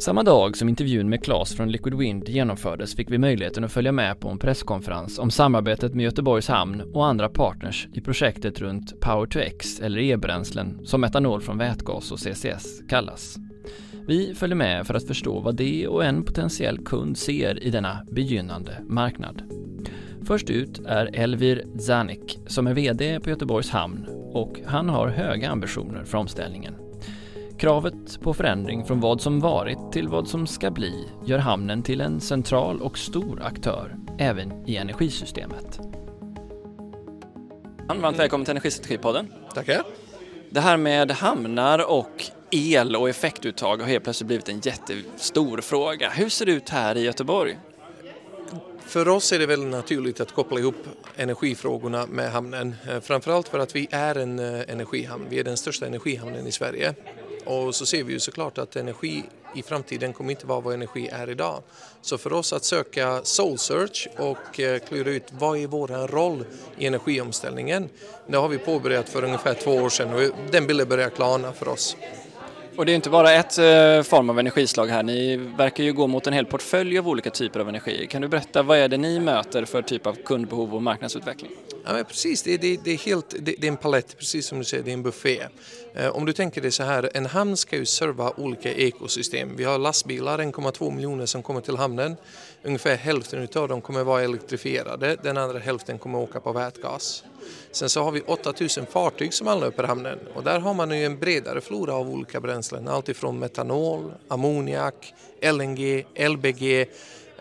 Samma dag som intervjun med Claes från Liquid Wind genomfördes fick vi möjligheten att följa med på en presskonferens om samarbetet med Göteborgs hamn och andra partners i projektet runt Power to X eller e-bränslen som metanol från vätgas och CCS kallas. Vi följer med för att förstå vad det och en potentiell kund ser i denna begynnande marknad. Först ut är Elvir Zanik som är VD på Göteborgs hamn och han har höga ambitioner för omställningen. Kravet på förändring från vad som varit till vad som ska bli gör hamnen till en central och stor aktör även i energisystemet. Varmt välkommen till Energistrategipodden. Tackar. Det här med hamnar och el och effektuttag har helt plötsligt blivit en jättestor fråga. Hur ser det ut här i Göteborg? För oss är det väldigt naturligt att koppla ihop energifrågorna med hamnen. Eh, framförallt för att vi är en eh, energihamn. Vi är den största energihamnen i Sverige. Och så ser vi ju såklart att energi i framtiden kommer inte vara vad energi är idag. Så för oss att söka soul search och eh, klura ut vad är vår roll i energiomställningen, det har vi påbörjat för ungefär två år sedan och den bilden börjar klarna för oss. Och det är inte bara ett eh, form av energislag här, ni verkar ju gå mot en hel portfölj av olika typer av energi. Kan du berätta vad är det ni möter för typ av kundbehov och marknadsutveckling? Ja, men precis, det, det, det är helt, det, det, är en palett, precis som du säger, det är en buffé. Eh, om du tänker dig så här, en hamn ska ju serva olika ekosystem. Vi har lastbilar, 1,2 miljoner som kommer till hamnen. Ungefär hälften av dem kommer vara elektrifierade, den andra hälften kommer åka på vätgas. Sen så har vi 8000 fartyg som anlöper hamnen och där har man ju en bredare flora av olika bränslen. Alltifrån metanol, ammoniak, LNG, LBG,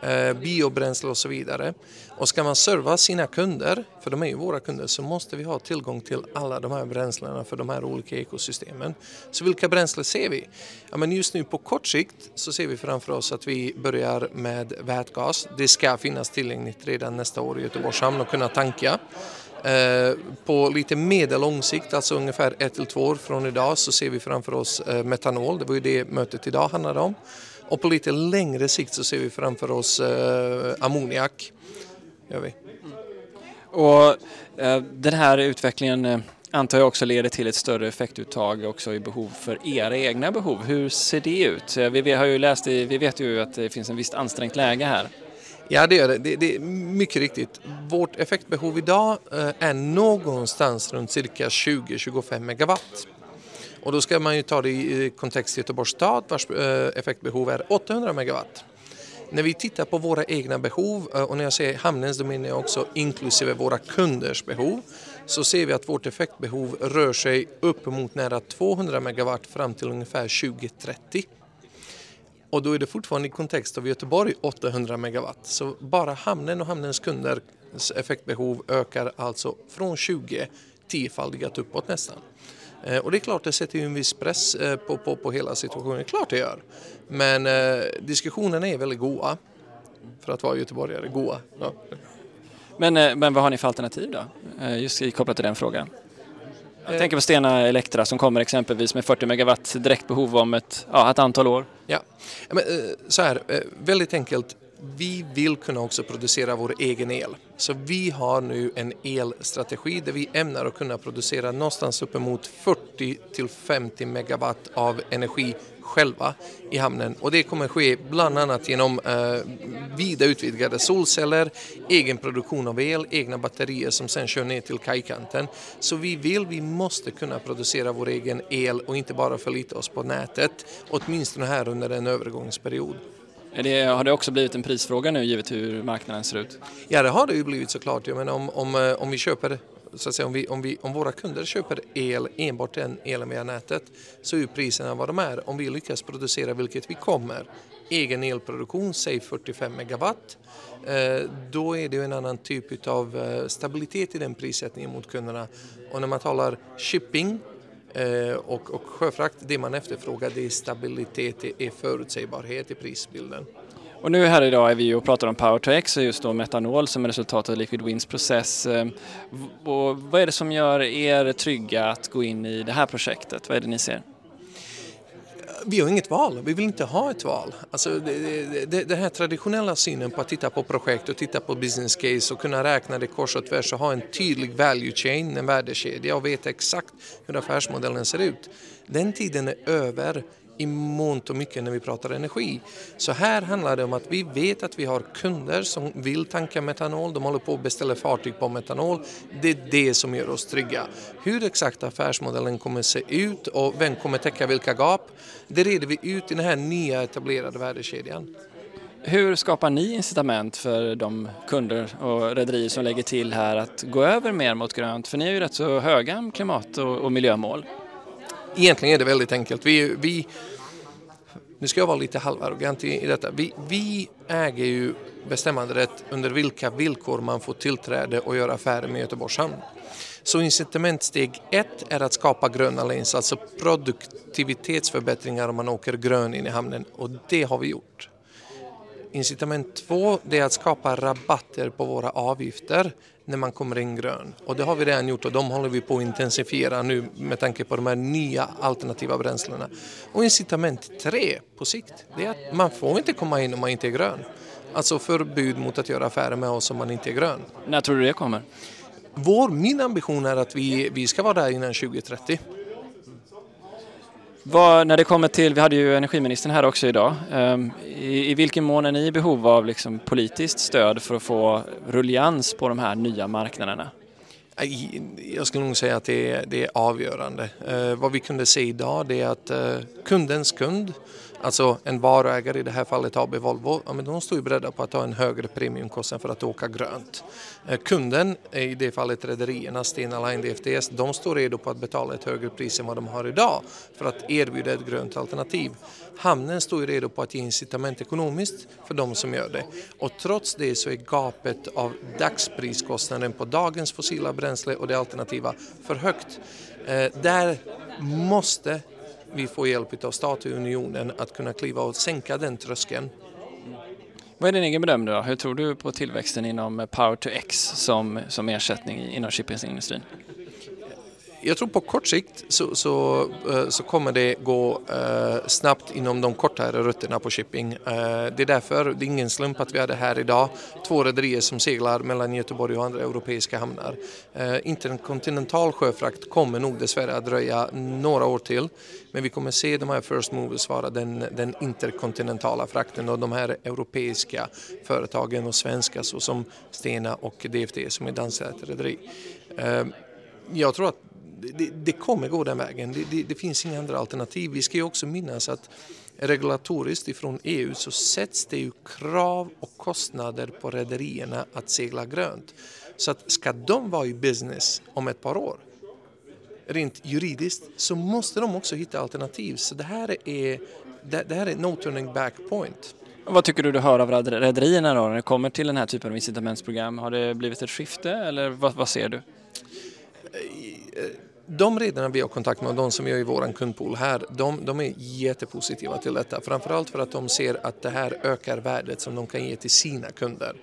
Eh, biobränsle och så vidare. Och ska man serva sina kunder, för de är ju våra kunder, så måste vi ha tillgång till alla de här bränslena för de här olika ekosystemen. Så vilka bränslen ser vi? Ja, men just nu på kort sikt så ser vi framför oss att vi börjar med vätgas. Det ska finnas tillgängligt redan nästa år i Göteborgs hamn och kunna tanka. Eh, på lite medellång sikt, alltså ungefär ett till två år från idag, så ser vi framför oss eh, metanol. Det var ju det mötet idag handlade om. Och på lite längre sikt så ser vi framför oss eh, ammoniak. Gör vi. Och eh, den här utvecklingen eh, antar jag också leder till ett större effektuttag också i behov för era egna behov. Hur ser det ut? Vi har ju läst, vi vet ju att det finns en visst ansträngt läge här. Ja, det gör det. det. Det är mycket riktigt. Vårt effektbehov idag eh, är någonstans runt cirka 20-25 megawatt. Och då ska man ju ta det i kontext Göteborgs stad vars eh, effektbehov är 800 megawatt. När vi tittar på våra egna behov eh, och när jag säger hamnens, då menar jag också inklusive våra kunders behov, så ser vi att vårt effektbehov rör sig upp mot nära 200 megawatt fram till ungefär 2030. Och då är det fortfarande i kontext av Göteborg 800 megawatt. Så bara hamnen och hamnens kunders effektbehov ökar alltså från 20 tiofaldigat uppåt nästan. Eh, och det är klart, det sätter ju en viss press eh, på, på, på hela situationen. Klart det gör. Men eh, diskussionerna är väldigt goa. För att vara göteborgare, goa. Ja. Men, eh, men vad har ni för alternativ då? Just kopplat till den frågan. Jag tänker på Stena Elektra som kommer exempelvis med 40 megawatt direktbehov om ett, ja, ett antal år. Ja, men, så här, väldigt enkelt vi vill kunna också producera vår egen el. Så vi har nu en elstrategi där vi ämnar att kunna producera någonstans uppemot 40 till 50 megawatt av energi själva i hamnen och det kommer ske bland annat genom eh, vida utvidgade solceller, egen produktion av el, egna batterier som sen kör ner till kajkanten. Så vi vill, vi måste kunna producera vår egen el och inte bara förlita oss på nätet, åtminstone här under en övergångsperiod. Det, har det också blivit en prisfråga nu givet hur marknaden ser ut? Ja det har det ju blivit såklart. Jag menar, om, om, eh, om vi köper så att säga, om, vi, om, vi, om våra kunder köper el, enbart den elen via nätet så är priserna vad de är. Om vi lyckas producera, vilket vi kommer, egen elproduktion, säg 45 megawatt, eh, då är det en annan typ av eh, stabilitet i den prissättningen mot kunderna. Och när man talar shipping Eh, och, och sjöfrakt, det man efterfrågar det är stabilitet, det är förutsägbarhet i prisbilden. Och nu här idag är vi och pratar om Power to X och just då metanol som är resultatet av Liquid Winds process. Eh, och vad är det som gör er trygga att gå in i det här projektet? Vad är det ni ser? Vi har inget val, vi vill inte ha ett val. Alltså, den här traditionella synen på att titta på projekt och titta på business case och kunna räkna det kors och tvärs och ha en tydlig value chain, en värdekedja och veta exakt hur affärsmodellen ser ut. Den tiden är över i mångt och mycket när vi pratar energi. Så här handlar det om att vi vet att vi har kunder som vill tanka metanol, de håller på att beställa fartyg på metanol. Det är det som gör oss trygga. Hur exakt affärsmodellen kommer se ut och vem kommer täcka vilka gap, det reder vi ut i den här nya etablerade värdekedjan. Hur skapar ni incitament för de kunder och rederier som lägger till här att gå över mer mot grönt? För ni har ju rätt så höga klimat och miljömål. Egentligen är det väldigt enkelt. Vi, vi, nu ska jag vara lite halvarrogant i, i detta. Vi, vi äger ju bestämmanderätt under vilka villkor man får tillträde och göra affärer med Göteborgs hamn. Så incitamentsteg ett är att skapa gröna lanes, alltså produktivitetsförbättringar om man åker grön in i hamnen och det har vi gjort. Incitament två det är att skapa rabatter på våra avgifter när man kommer in grön. Och det har vi redan gjort och de håller vi på att intensifiera nu med tanke på de här nya alternativa bränslena. Och incitament tre på sikt, det är att man får inte komma in om man inte är grön. Alltså förbud mot att göra affärer med oss om man inte är grön. När tror du det kommer? Vår, min ambition är att vi, vi ska vara där innan 2030. Vad, när det kommer till, vi hade ju energiministern här också idag. Um, i, i, vilken mån är ni i behov av liksom politiskt stöd för att få rullians på de här nya marknaderna? Jag skulle nog säga att det är, det är avgörande. Uh, vad vi kunde se idag det är att uh, kundens kund Alltså en varuägare, i det här fallet AB Volvo, ja, men de står ju beredda på att ta en högre premiumkostnad för att åka grönt. Eh, kunden, eh, i det fallet rederierna, Stena Line, DFDS, de står redo på att betala ett högre pris än vad de har idag för att erbjuda ett grönt alternativ. Hamnen står ju redo på att ge incitament ekonomiskt för de som gör det. Och trots det så är gapet av dagspriskostnaden på dagens fossila bränsle och det alternativa för högt. Eh, där måste vi får hjälp av staten och unionen att kunna kliva och sänka den tröskeln. Vad är din egen bedömning då? Hur tror du på tillväxten inom Power to X som, som ersättning inom shippingindustrin? Jag tror på kort sikt så, så, eh, så kommer det gå eh, snabbt inom de kortare rutterna på shipping. Eh, det är därför, det är ingen slump att vi hade här idag två rederier som seglar mellan Göteborg och andra europeiska hamnar. Eh, interkontinental sjöfrakt kommer nog dessvärre att dröja några år till men vi kommer se de här first movers vara den, den interkontinentala frakten och de här europeiska företagen och svenska såsom Stena och DFD som är danskt rederi. Eh, jag tror att det, det, kommer gå den vägen. Det, det, det, finns inga andra alternativ. Vi ska ju också minnas att regulatoriskt ifrån EU så sätts det ju krav och kostnader på rederierna att segla grönt. Så att ska de vara i business om ett par år, rent juridiskt, så måste de också hitta alternativ. Så det här är, det, här är no turning back point. Vad tycker du du hör av rederierna då när det kommer till den här typen av incitamentsprogram? Har det blivit ett skifte eller vad, vad ser du? De redarna vi har kontakt med och de som vi har i vår kundpool här, de, de, är jättepositiva till detta. Framförallt för att de ser att det här ökar värdet som de kan ge till sina kunder.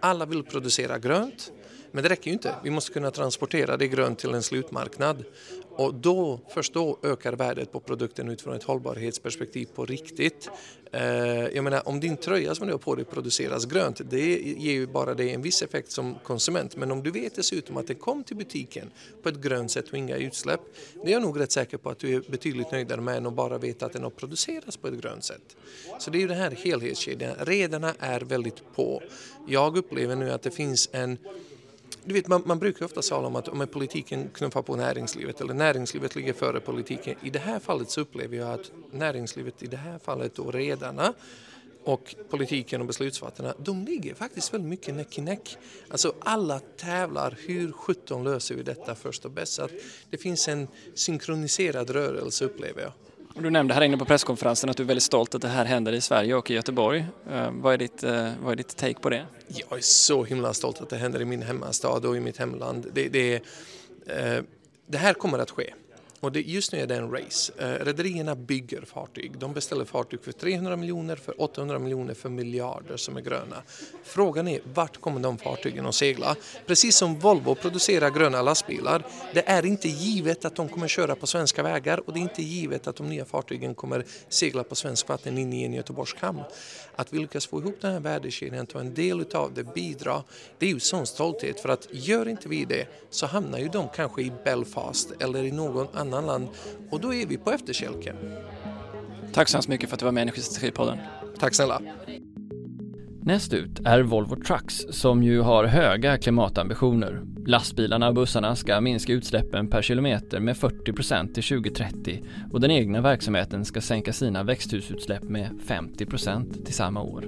Alla vill producera grönt, men det räcker ju inte. Vi måste kunna transportera det grönt till en slutmarknad. Och då, först då ökar värdet på produkten utifrån ett hållbarhetsperspektiv på riktigt. Eh, jag menar, om din tröja som du har på dig produceras grönt, det ger ju bara dig en viss effekt som konsument. Men om du vet dessutom att den kom till butiken på ett grönt sätt och inga utsläpp, det är jag nog rätt säker på att du är betydligt nöjdare med än att bara veta att den har producerats på ett grönt sätt. Så det är ju den här helhetskedjan. Redarna är väldigt på. Jag upplever nu att det finns en du vet, man, man brukar ofta tala om att om politiken knuffar på näringslivet eller näringslivet ligger före politiken. I det här fallet så upplever jag att näringslivet, i det här fallet och redarna och politiken och beslutsfattarna, de ligger faktiskt väldigt mycket näck i näck. Alltså alla tävlar, hur sjutton löser vi detta först och bäst? Så att det finns en synkroniserad rörelse upplever jag. Du nämnde här inne på presskonferensen att du är väldigt stolt att det här händer i Sverige och i Göteborg. Eh, vad är ditt, eh, vad är ditt take på det? Jag är så himla stolt att det händer i min hemmastad och i mitt hemland. Det, det, eh, det här kommer att ske. Och det, just nu är det en race. Eh, rederierna bygger fartyg. De beställer fartyg för 300 miljoner, för 800 miljoner, för miljarder som är gröna. Frågan är vart kommer de fartygen att segla? Precis som Volvo producerar gröna lastbilar. Det är inte givet att de kommer köra på svenska vägar och det är inte givet att de nya fartygen kommer segla på svensk vatten in i en Göteborgs hamn. Att vi lyckas få ihop den här värdekedjan, ta en del av det, bidra, det är ju sån stolthet för att gör inte vi det så hamnar ju de kanske i Belfast eller i någon annan land och då är vi på efterkälken. Tack så hemskt mycket för att du var med i Energistrategipodden. Tack snälla. Näst ut är Volvo Trucks som ju har höga klimatambitioner. Lastbilarna och bussarna ska minska utsläppen per kilometer med 40% till 2030 och den egna verksamheten ska sänka sina växthusutsläpp med 50% till samma år.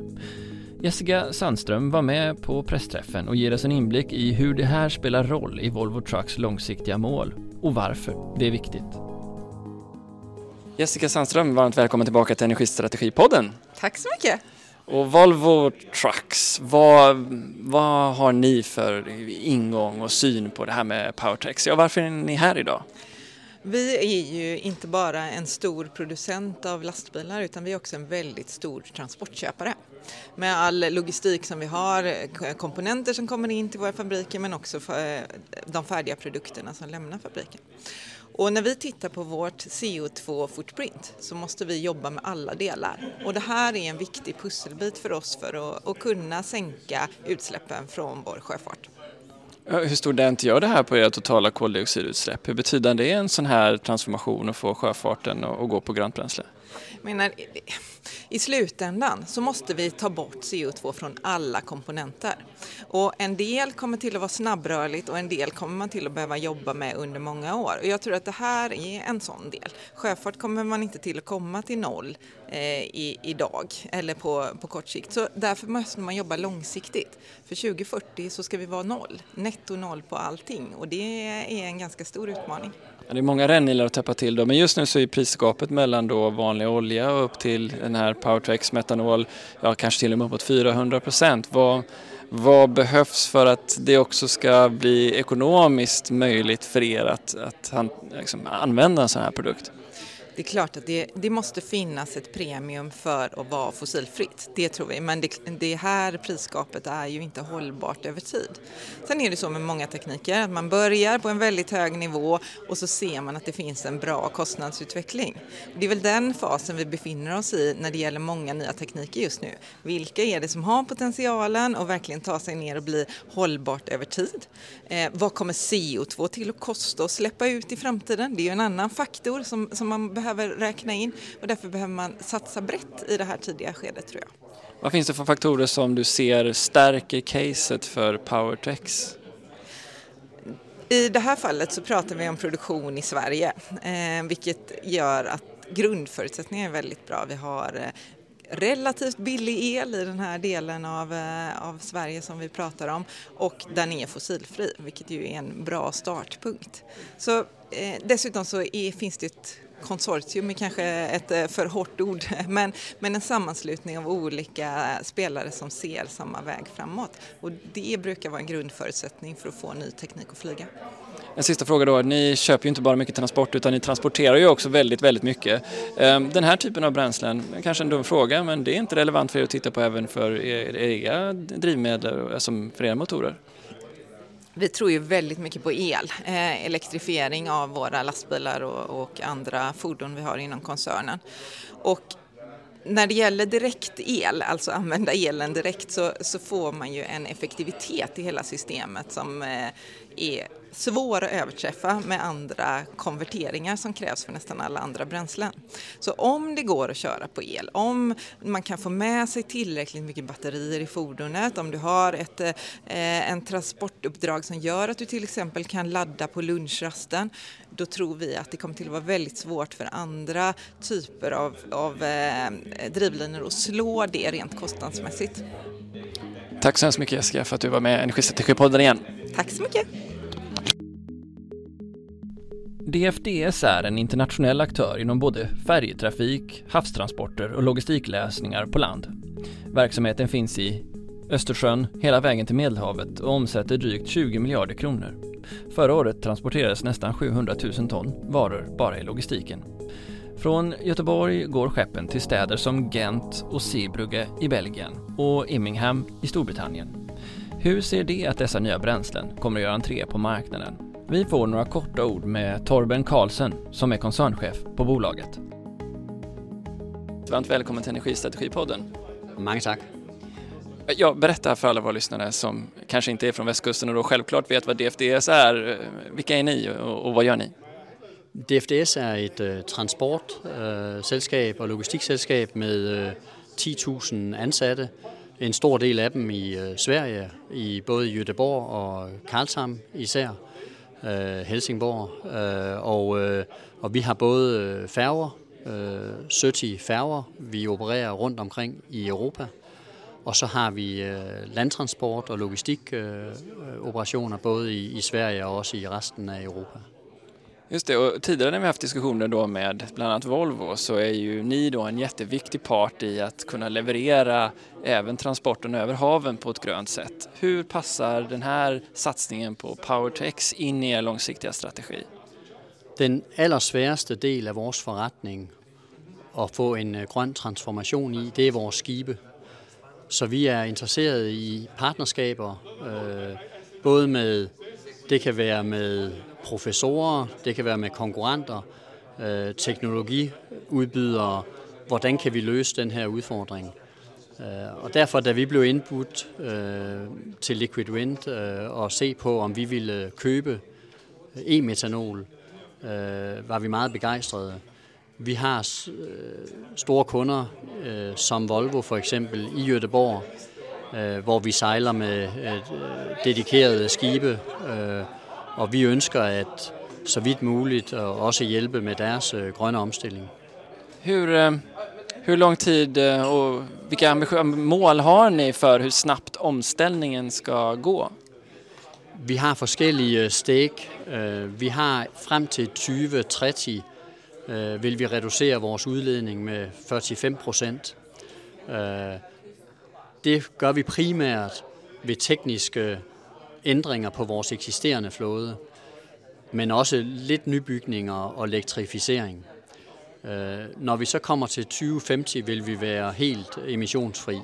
Jessica Sandström var med på pressträffen och ger oss en inblick i hur det här spelar roll i Volvo Trucks långsiktiga mål och varför det är viktigt. Jessica Sandström, varmt välkommen tillbaka till Energistrategipodden. Tack så mycket. Och Volvo Trucks, vad, vad har ni för ingång och syn på det här med Powertrax? Ja, varför är ni här idag? Vi är ju inte bara en stor producent av lastbilar utan vi är också en väldigt stor transportköpare. Med all logistik som vi har, komponenter som kommer in till våra fabriker men också eh, de färdiga produkterna som lämnar fabriken. Och när vi tittar på vårt CO2-footprint så måste vi jobba med alla delar. Och det här är en viktig pusselbit för oss för att, att kunna sänka utsläppen från vår sjöfart. Hur stor del gör det här på era totala koldioxidutsläpp? Hur betydande är en sån här transformation att få sjöfarten att gå på grönt bränsle? menar, I slutändan så måste vi ta bort CO2 från alla komponenter. Och en del kommer till att vara snabbrörligt och en del kommer man till att behöva jobba med under många år. Och jag tror att det här är en sån del. Sjöfart kommer man inte till att komma till noll Eh, i, idag eller på, på kort sikt. Så därför måste man jobba långsiktigt. För 2040 så ska vi vara noll, netto noll på allting och det är en ganska stor utmaning. Det är många rännilar att täppa till då, men just nu så är prisgapet mellan då vanlig olja och upp till den här Powertrax metanol, ja kanske till och med uppåt 400 procent. Vad, vad behövs för att det också ska bli ekonomiskt möjligt för er att, att liksom, använda en sån här produkt? Det är klart att det, det, måste finnas ett premium för att vara fossilfritt, det tror vi. Men det, det, här prisgapet är ju inte hållbart över tid. Sen är det så med många tekniker att man börjar på en väldigt hög nivå och så ser man att det finns en bra kostnadsutveckling. Det är väl den fasen vi befinner oss i när det gäller många nya tekniker just nu. Vilka är det som har potentialen och verkligen ta sig ner och bli hållbart över tid? Eh, vad kommer CO2 till att kosta att släppa ut i framtiden? Det är ju en annan faktor som, som man behöver räkna in och därför behöver man satsa brett i det här tidiga skedet tror jag. Vad finns det för faktorer som du ser stärker caset för Powertex? I det här fallet så pratar vi om produktion i Sverige, eh, vilket gör att grundförutsättningarna är väldigt bra. Vi har eh, relativt billig el i den här delen av, eh, av Sverige som vi pratar om och den är fossilfri, vilket ju är en bra startpunkt. Så, eh, dessutom så är, finns det ett konsortium är kanske ett eh, för hårt ord, men, men en sammanslutning av olika spelare som ser samma väg framåt. Och det brukar vara en grundförutsättning för att få ny teknik att flyga. En sista fråga då, ni köper ju inte bara mycket transport utan ni transporterar ju också väldigt, väldigt mycket. Ehm, den här typen av bränslen, kanske en dum fråga, men det är inte relevant för er att titta på även för era drivmedel, alltså för era motorer? Vi tror ju väldigt mycket på el, eh, elektrifiering av våra lastbilar och, och, andra fordon vi har inom koncernen. Och när det gäller direkt el, alltså använda elen direkt, så, så får man ju en effektivitet i hela systemet som eh, är svår att överträffa med andra konverteringar som krävs för nästan alla andra bränslen. Så om det går att köra på el, om man kan få med sig tillräckligt mycket batterier i fordonet, om du har ett eh, en transportuppdrag som gör att du till exempel kan ladda på lunchrasten, då tror vi att det kommer till att vara väldigt svårt för andra typer av, av eh, drivlinor att slå det rent kostnadsmässigt. Tack så hemskt mycket Jessica för att du var med i Energistrategipodden igen. Tack så mycket. DFDS är en internationell aktör inom både färjetrafik, havstransporter och logistiklösningar på land. Verksamheten finns i Östersjön hela vägen till Medelhavet och omsätter drygt 20 miljarder kronor. Förra året transporterades nästan 700 000 ton varor bara i logistiken. Från Göteborg går skeppen till städer som Gent och Zeebrugge i Belgien och Immingham i Storbritannien. Hur ser det att dessa nya bränslen kommer att göra entré på marknaden? Vi får några korta ord med Torben Karlsson som är koncernchef på bolaget. Varmt välkommen till Energistrategipodden. Många tack. Ja, berätta för alla våra lyssnare som kanske inte är från västkusten och då självklart vet vad DFDS är. Vilka är ni och, och vad gör ni? DFDS er et uh, transportselskab uh, og logistikselskab med uh, 10.000 ansatte. En stor del af dem i uh, Sverige, i både Göteborg og Karlshamn især, øh, Helsingborg. Øh, og, øh, og vi har både øh, færger, øh, 70 færger, vi opererer rundt omkring i Europa. Og så har vi øh, landtransport og logistikoperationer øh, både i, i Sverige og også i resten af Europa. Just det, och tidigare när vi haft diskussioner då med bland annat Volvo så är ju ni då en jätteviktig part i att kunna leverera även transporten över haven på ett grönt sätt. Hur passar den här satsningen på Power-to-X in i er långsiktiga strategi? Den allra svåraste del av vår förrättning att få en øh, grön transformation i, det är vårt skibe. Så vi är intresserade i partnerskaper øh, både med, det kan vara med professorer, det kan være med konkurrenter, øh, teknologiudbydere, hvordan kan vi løse den her udfordring. Øh, og derfor, da vi blev indbudt øh, til Liquid Wind øh, og se på, om vi ville købe e-metanol, øh, var vi meget begejstrede. Vi har øh, store kunder, øh, som Volvo for eksempel i Göteborg, øh, hvor vi sejler med øh, øh dedikerede skibe, øh, og vi ønsker at så vidt muligt også hjælpe med deres øh, grønne omstilling. Hur, øh, hur lång tid øh, och vilka mål har ni för hur snabbt omställningen ska gå? Vi har forskellige stik. Vi har frem til 2030 vil vi reducere vores udledning med 45 procent. Det gør vi primært ved tekniske ændringer på vores eksisterende flåde, men også lidt nybygninger og elektrificering. Øh, når vi så kommer til 2050, vil vi være helt emissionsfri.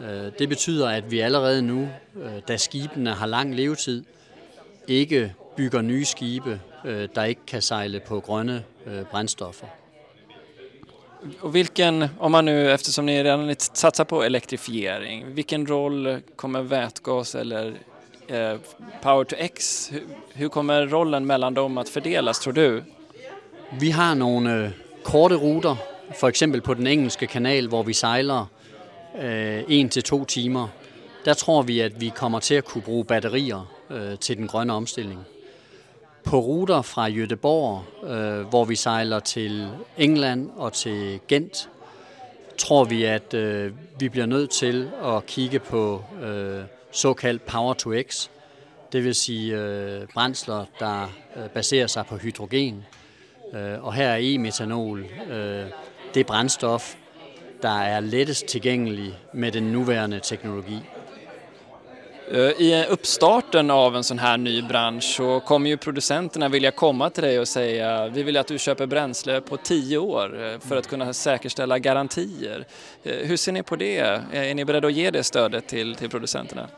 Øh, det betyder, at vi allerede nu, øh, da skibene har lang levetid, ikke bygger nye skibe, der ikke kan sejle på grønne brännstoffer. Och vilken, om man nu, eftersom ni redan satsar på elektrifiering, vilken roll kommer vätgas eller Eh, Power to X, hur kommer rollen mellan dem att fördelas tror du? Vi har några korta øh, korte ruter, exempel på den engelska kanalen där vi seglar øh, en till två timmar. Där tror vi, att vi kommer till att kunna bruge batterier øh, till den gröna omställningen. På ruter från Göteborg, där vi seglar till England och till Gent, tror vi, att vi blir nødt till att kika på såkaldt power to X, det vil sige øh, brændsler, der øh, baserer sig på hydrogen. Øh, og her er e-metanol øh, det brændstof, der er lettest tilgængelig med den nuværende teknologi. Eh, I uppstarten av en sån här ny bransch så kommer ju producenterna vilja komma till dig och säga vi vill att du köper bränsle på tio år eh, för att kunna säkerställa garantier. Eh, hur ser ni på det? Är ni beredda att ge det stödet till, till producenterna?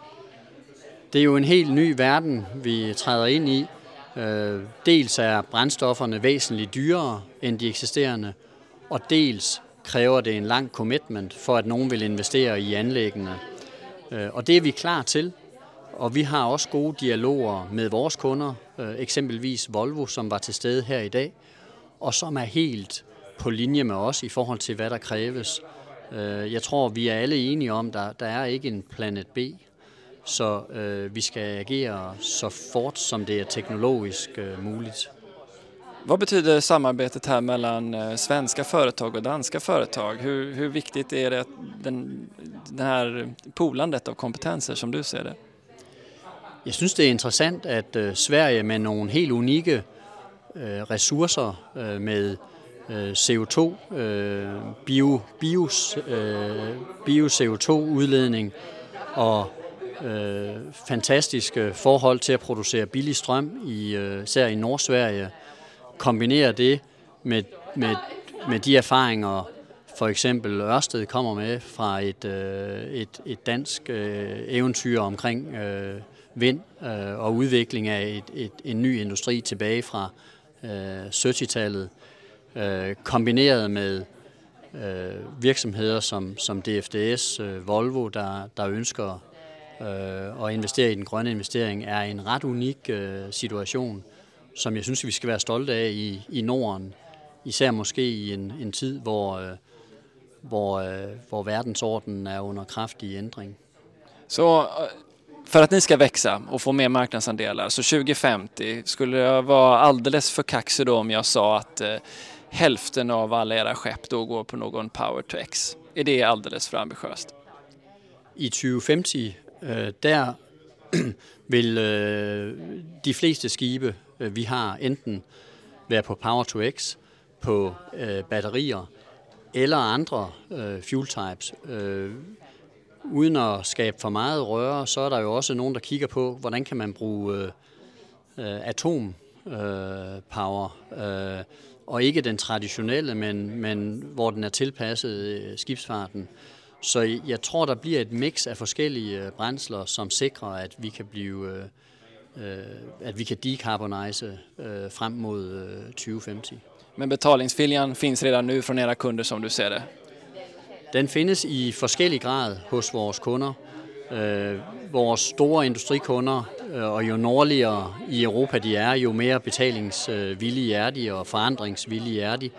Det är ju en helt ny värld vi träder in i. Dels är brændstofferne väsentligt dyrare än de existerande och dels kräver det en lång commitment för att någon vill investera i anläggningarna Øh, og det er vi klar til. Og vi har også gode dialoger med vores kunder, øh, eksempelvis Volvo, som var til stede her i dag, og som er helt på linje med os i forhold til, hvad der kræves. Øh, jeg tror, vi er alle enige om, der der er ikke en planet B, så vi skal agere så fort som det er teknologisk muligt. Vad betyder samarbetet här mellan eh, svenska företag och danska företag? Hur, hur viktigt är det den, det här polandet av kompetenser som du ser det? Jag syns det är intressant att øh, Sverige med några helt unika øh, resurser øh, med CO2, bio, bios, bio CO2-udledning och fantastiska fantastiske till att producera billig ström, i, øh, især i Nordsverige, kombinere det med, med, med de erfaringer, for eksempel Ørsted kommer med fra et, øh, et, et dansk øh, eventyr omkring øh, vind øh, og udvikling af et, et, en ny industri tilbage fra øh, 70-tallet, øh, kombineret med øh, virksomheder som, som DFDS, øh, Volvo, der, der ønsker øh, at investere i den grønne investering, er en ret unik øh, situation som jeg synes, vi skal være stolte af i, i Norden. Især måske i en, en tid, hvor, øh, hvor, øh, hvor verdensordenen är under kraftig ändring. Så eh, för att ni ska växa och få mer marknadsandelar, så 2050, skulle jag vara alldeles för kaxig då om jag sa att eh, hälften av alla era skepp då går på någon Power to X? Är det alldeles för ambitiöst? I 2050, øh, der vil øh, de fleste skibe, øh, Øh, vi har, enten været på Power to X, på øh, batterier eller andre øh, fuel types. Øh, uden at skabe for meget røre, så er der jo også nogen, der kigger på, hvordan kan man bruge øh, atompower, atom øh, power, øh, og ikke den traditionelle, men, men hvor den er tilpasset øh, skibsfarten. Så jeg tror, der bliver et mix af forskellige øh, brændsler, som sikrer, at vi kan blive øh at vi kan decarbonise øh, frem mod øh, 2050. Men betalningsviljan finns redan nu från era kunder som du ser det? Den findes i forskellig grad hos vores kunder. Øh, vores store industrikunder, øh, og jo nordligere i Europa de er, jo mere betalingsvillige er de og forandringsvillige er de.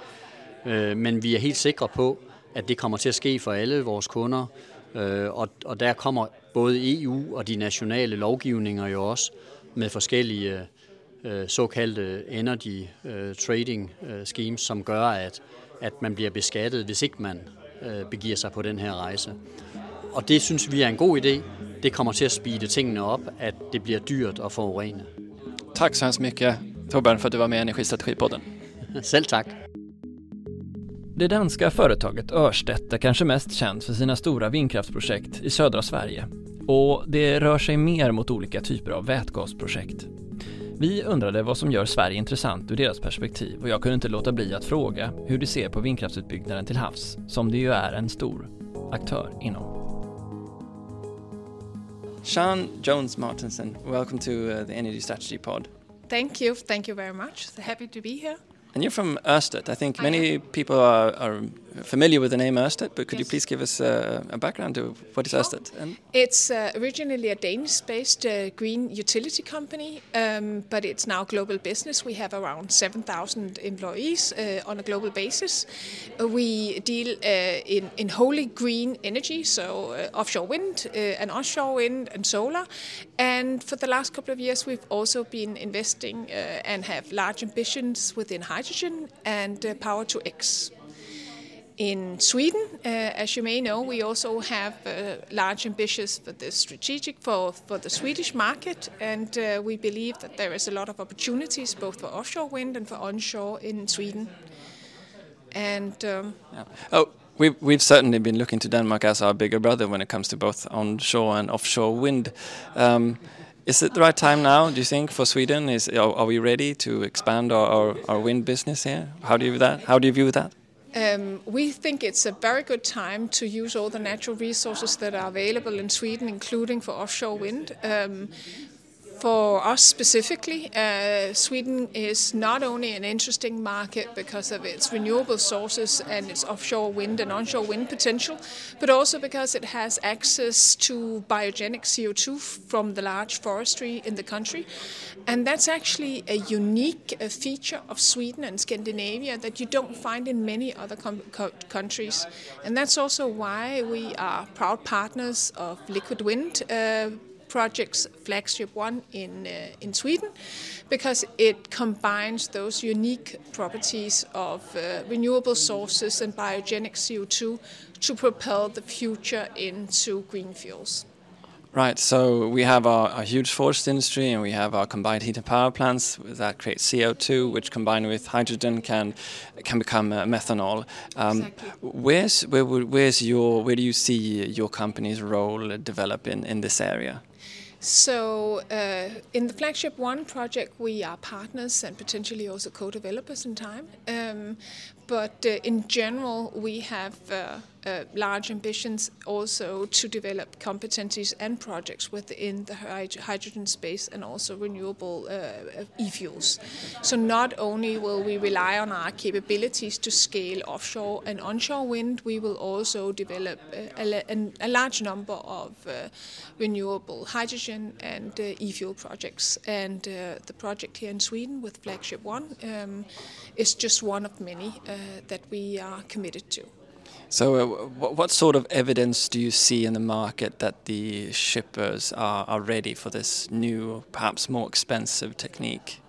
Øh, men vi er helt sikre på, at det kommer til at ske for alle vores kunder, øh, og der kommer både EU og de nationale lovgivninger jo også med forskellige øh, såkaldte energy øh, trading øh, schemes, som gør, at, at man bliver beskattet, hvis ikke man øh, begiver sig på den her rejse. Og det synes vi er en god idé. Det kommer til at speede tingene op, at det bliver dyrt at forurene. Tack så hemskt mycket Torbjörn för att du var med i Energistrategipodden. Selv tack. Det danska företaget Örstedt är kanske mest känt för sina stora vindkraftsprojekt i södra Sverige. Och det rör sig mer mot olika typer av vätgasprojekt. Vi undrade vad som gör Sverige intressant ur deras perspektiv och jag kunde inte låta bli att fråga hur de ser på vindkraftsutbyggnaden till havs, som det ju är en stor aktör inom. Sean Jones Martinson, welcome to uh, the Energy Strategy Pod. Thank you, thank you very much. Happy to be here. And you're from Ørsted. I think many people are, are, familiar with the name Ørsted, but could yes. you please give us a, a background to what is Ørsted? And it's uh, originally a Danish-based uh, green utility company, um, but it's now global business. We have around 7,000 employees uh, on a global basis. Uh, we deal uh, in, in wholly green energy, so uh, offshore wind and onshore wind and solar. And for the last couple of years, we've also been investing and have large ambitions within hydrogen hydrogen and uh, power to X. In Sweden, uh, as you may know, we also have uh, large ambitions for the strategic for, for the Swedish market, and uh, we believe that there is a lot of opportunities both for offshore wind and for onshore in Sweden. And um, yeah. oh, we've we've certainly been looking to Denmark as our bigger brother when it comes to both onshore and offshore wind. Um, is it the right time now, do you think, for Sweden? Is Are, we ready to expand our, our, our, wind business here? How do you view that? How do you view that? Um, we think it's a very good time to use all the natural resources that are available in Sweden, including for offshore wind. Um, for us specifically, uh, Sweden is not only an interesting market because of its renewable sources and its offshore wind and onshore wind potential, but also because it has access to biogenic CO2 from the large forestry in the country. And that's actually a unique uh, feature of Sweden and Scandinavia that you don't find in many other co- countries. And that's also why we are proud partners of Liquid Wind. Uh, project's flagship one in, uh, in Sweden because it combines those unique properties of uh, renewable sources and biogenic CO2 to propel the future into green fuels. Right, so we have our, our, huge forest industry and we have our combined heat and power plants that create CO2, which combined with hydrogen can can become uh, methanol. Um, exactly. Where's where, where's your where do you see your company's role develop in, in this area? So, uh, in the Flagship One project, we are partners and potentially also co developers in time. Um, but uh, in general, we have uh, uh, large ambitions also to develop competencies and projects within the hydrogen space and also renewable uh, e-fuels. So not only will we rely on our capabilities to scale offshore and onshore wind, we will also develop a, a, a large number of uh, renewable hydrogen and uh, e-fuel projects. And uh, the project here in Sweden with Flagship One um, is just one of many that we are committed to. So, uh, what sort of evidence do you see in the market that the shippers are, are ready for this new, perhaps more expensive technique?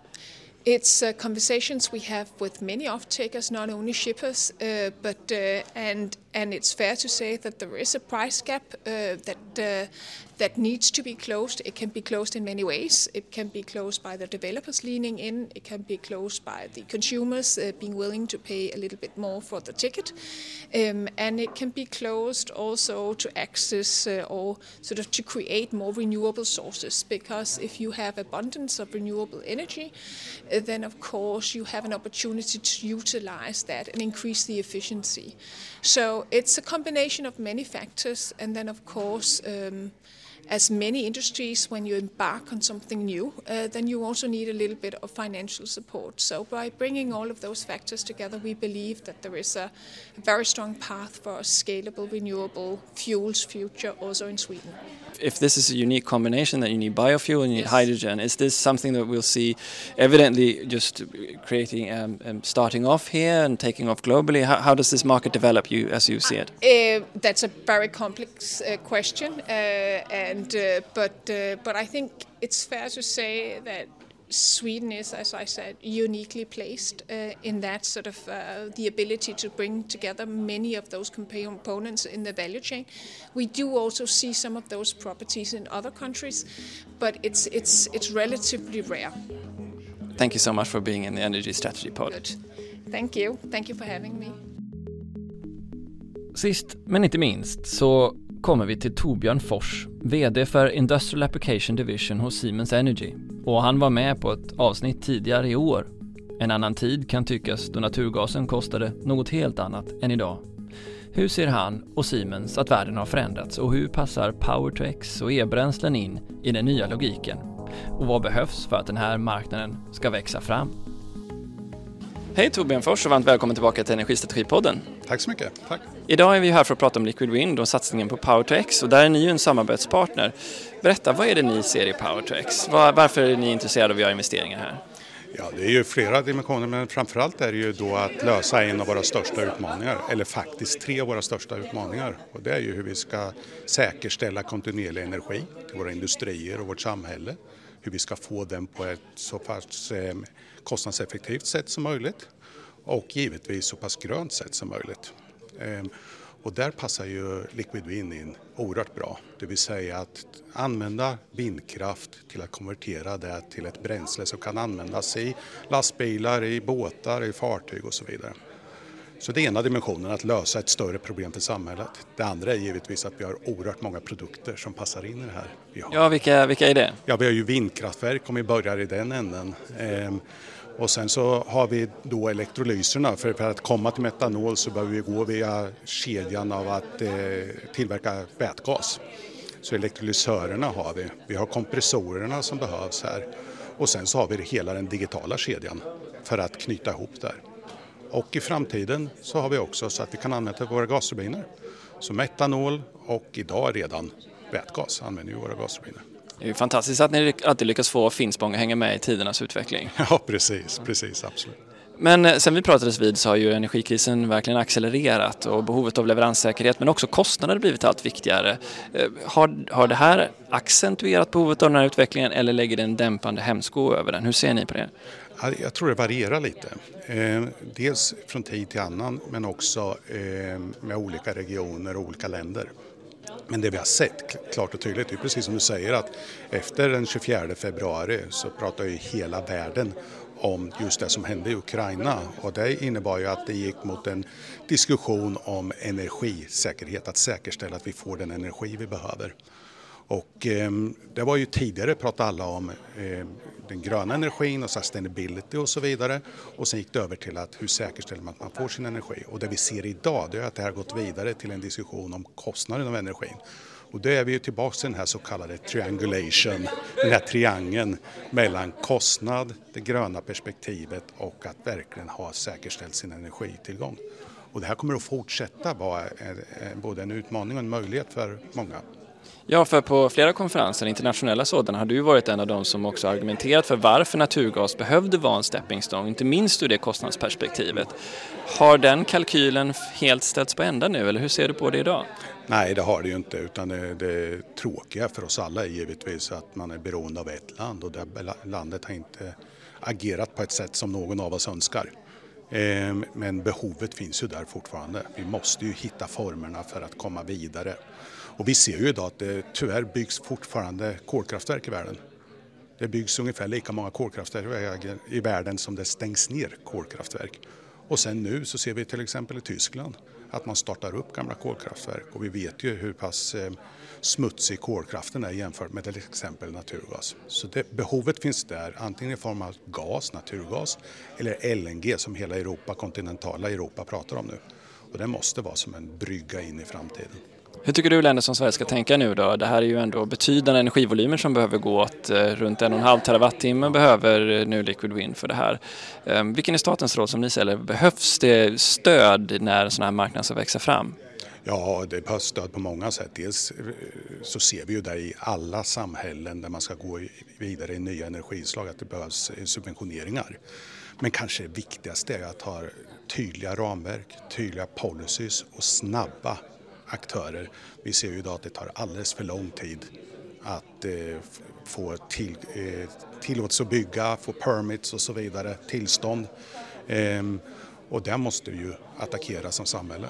It's uh, conversations we have with many off-takers, not only shippers, uh, but uh, and and it's fair to say that there is a price gap uh, that uh, that needs to be closed. It can be closed in many ways. It can be closed by the developers leaning in. It can be closed by the consumers uh, being willing to pay a little bit more for the ticket. Um, and it can be closed also to access uh, or sort of to create more renewable sources. Because if you have abundance of renewable energy, uh, then of course you have an opportunity to utilize that and increase the efficiency. So it's a combination of many factors. And then of course, um, as many industries, when you embark on something new, uh, then you also need a little bit of financial support. So by bringing all of those factors together, we believe that there is a, a very strong path for a scalable renewable fuels future also in Sweden if this is a unique combination that you need biofuel and you need yes. hydrogen, is this something that we'll see evidently just creating, um, um, starting off here and taking off globally? How, how, does this market develop you as you see it? Uh, that's a very complex uh, question, uh, and uh, but uh, but I think it's fair to say that Sweden is, as I said, uniquely placed uh, in that sort of uh, the ability to bring together many of those components in the value chain. We do also see some of those properties in other countries, but it's it's it's relatively rare. Thank you so much for being in the Energy Strategy Pod. Good. Thank you. Thank you for having me. Sist men inte minst så kommer vi till Torbjörn Fors, VD för Industrial Application Division hos Siemens Energy. Och han var med på ett avsnitt tidigare i år. En annan tid kan tyckas då naturgasen kostade något helt annat än idag. Hur ser han och Siemens att världen har förändrats och hur passar Power-to-X och e-bränslen in i den nya logiken? Och vad behövs för att den här marknaden ska växa fram? Hej Torbjörn Fors och varmt välkommen tillbaka till Energistrategipodden. Tack så mycket. Tack. Idag är vi här för att prata om Liquid Wind och satsningen på Power2X och där är ni ju en samarbetspartner. Berätta, vad är det ni ser i Power2X? Var, varför är ni intresserade av att göra investeringar här? Ja, det är ju flera dimensioner men framförallt är det ju då att lösa en av våra största utmaningar, eller faktiskt tre av våra största utmaningar. Och det är ju hur vi ska säkerställa kontinuerlig energi till våra industrier och vårt samhälle. Hur vi ska få den på ett så pass eh, kostnadseffektivt sätt som möjligt och givetvis så pass grönt sätt som möjligt. Ehm, och där passar ju Liquid Wind in oerhört bra, det vill säga att använda vindkraft till att konvertera det till ett bränsle som kan användas i lastbilar, i båtar, i fartyg och så vidare. Så det ena dimensionen, att lösa ett större problem för samhället. Det andra är givetvis att vi har oerhört många produkter som passar in i det här. Vi har. Ja, vilka, vilka är det? Ja, vi har ju vindkraftverk om vi börjar i den änden. Ehm, och sen så har vi då elektrolyserna. För, för att komma till metanol så behöver vi gå via kedjan av att eh, tillverka vätgas. Så elektrolysörerna har vi. Vi har kompressorerna som behövs här. Och sen så har vi hela den digitala kedjan för att knyta ihop där. Och i framtiden så har vi också så att vi kan använda våra gasturbiner. Så metanol och idag redan vätgas använder vi våra gasturbiner. Det är ju fantastiskt att ni alltid lyckas få Finspång att hänga med i tidernas utveckling. Ja, precis, precis, absolut. Men eh, sen vi pratades vid så har ju energikrisen verkligen accelererat och behovet av leveranssäkerhet men också kostnader blivit allt viktigare. Eh, har, har det här accentuerat behovet av den här utvecklingen eller lägger det en dämpande hämsko över den? Hur ser ni på det? Jag tror det varierar lite. Eh, dels från tid till annan men också med olika regioner och olika länder. Men det vi har sett klart och tydligt är precis som du säger att efter den 24 februari så pratar ju hela världen om just det som hände i Ukraina och det innebar ju att det gick mot en diskussion om energisäkerhet, att säkerställa att vi får den energi vi behöver. Och eh, det var ju tidigare pratade alla om eh, den gröna energin och sustainability och så vidare. Och sen gick det över till att hur säkerställer man att man får sin energi? Och det vi ser idag det är att det har gått vidare till en diskussion om kostnaden av energin. Och då är vi ju tillbaka till den här så kallade triangulation, den här triangeln mellan kostnad, det gröna perspektivet och att verkligen ha säkerställt sin energitillgång. Och det här kommer att fortsätta vara både en utmaning och en möjlighet för många. Ja, för på flera konferenser, internationella sådana, har du varit en av dem som också argumenterat för varför naturgas behövde vara en stepping stone, inte minst ur det kostnadsperspektivet. Har den kalkylen helt ställts på ända nu, eller hur ser du på det idag? Nej, det har det ju inte, utan det, det tråkiga för oss alla är givetvis att man är beroende av ett land och det landet har inte agerat på ett sätt som någon av oss önskar. Ehm, men behovet finns ju där fortfarande. Vi måste ju hitta formerna för att komma vidare. Och vi ser ju idag att det tyvärr byggs fortfarande kolkraftverk i världen. Det byggs ungefär lika många kolkraftverk i världen som det stängs ner kolkraftverk. Och sen nu så ser vi till exempel i Tyskland att man startar upp gamla kolkraftverk och vi vet ju hur pass eh, smutsig kolkraften är jämfört med till exempel naturgas. Så det, behovet finns där, antingen i form av gas, naturgas eller LNG som hela Europa, kontinentala Europa pratar om nu. Och det måste vara som en brygga in i framtiden. Hur tycker du länder som Sverige ska tänka nu då? Det här är ju ändå betydande energivolymer som behöver gå åt. Eh, runt en och en halv terawattimme behöver eh, nu Liquid Wind för det här. Ehm, vilken är statens roll som ni ser Behövs det stöd när sådana här marknader ska växa fram? Ja, det behövs stöd på många sätt. Dels eh, så ser vi ju det i alla samhällen där man ska gå vidare i nya energislag att det behövs subventioneringar. Men kanske det viktigaste är att ha tydliga ramverk, tydliga policies och snabba aktörer. Vi ser ju idag att det tar alldeles för lång tid att eh, få till, eh, tillåtelse att bygga, få permits och så vidare, tillstånd. Ehm, och det måste vi ju attackera som samhälle.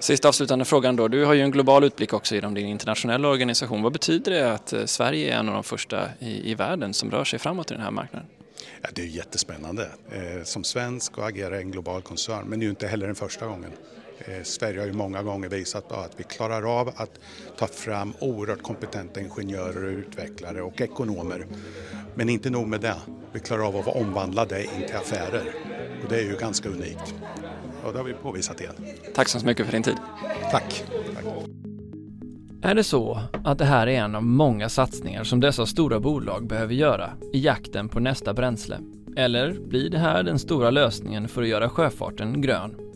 Sista avslutande frågan då. Du har ju en global utblick också genom din internationella organisation. Vad betyder det att eh, Sverige är en av de första i, i världen som rör sig framåt i den här marknaden? Ja, det är jättespännande. Eh, som svensk och agera i en global koncern, men det är ju inte heller den första gången. Eh, Sverige har ju många gånger visat att vi klarar av att ta fram oerhört kompetenta ingenjörer och utvecklare och ekonomer. Men inte nog med det, vi klarar av att omvandla det in till affärer. Och det är ju ganska unikt. Och det har vi påvisat igen. Tack så mycket för din tid. Tack. Tack. Är det så att det här är en av många satsningar som dessa stora bolag behöver göra i jakten på nästa bränsle? Eller blir det här den stora lösningen för att göra sjöfarten grön?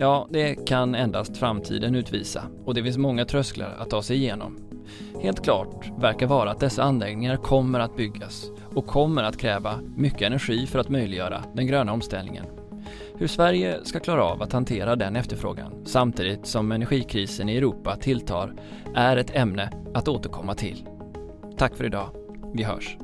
Ja, det kan endast framtiden utvisa och det finns många trösklar att ta sig igenom. Helt klart verkar vara att dessa anläggningar kommer att byggas och kommer att kräva mycket energi för att möjliggöra den gröna omställningen. Hur Sverige ska klara av att hantera den efterfrågan samtidigt som energikrisen i Europa tilltar är ett ämne att återkomma till. Tack för idag. Vi hörs.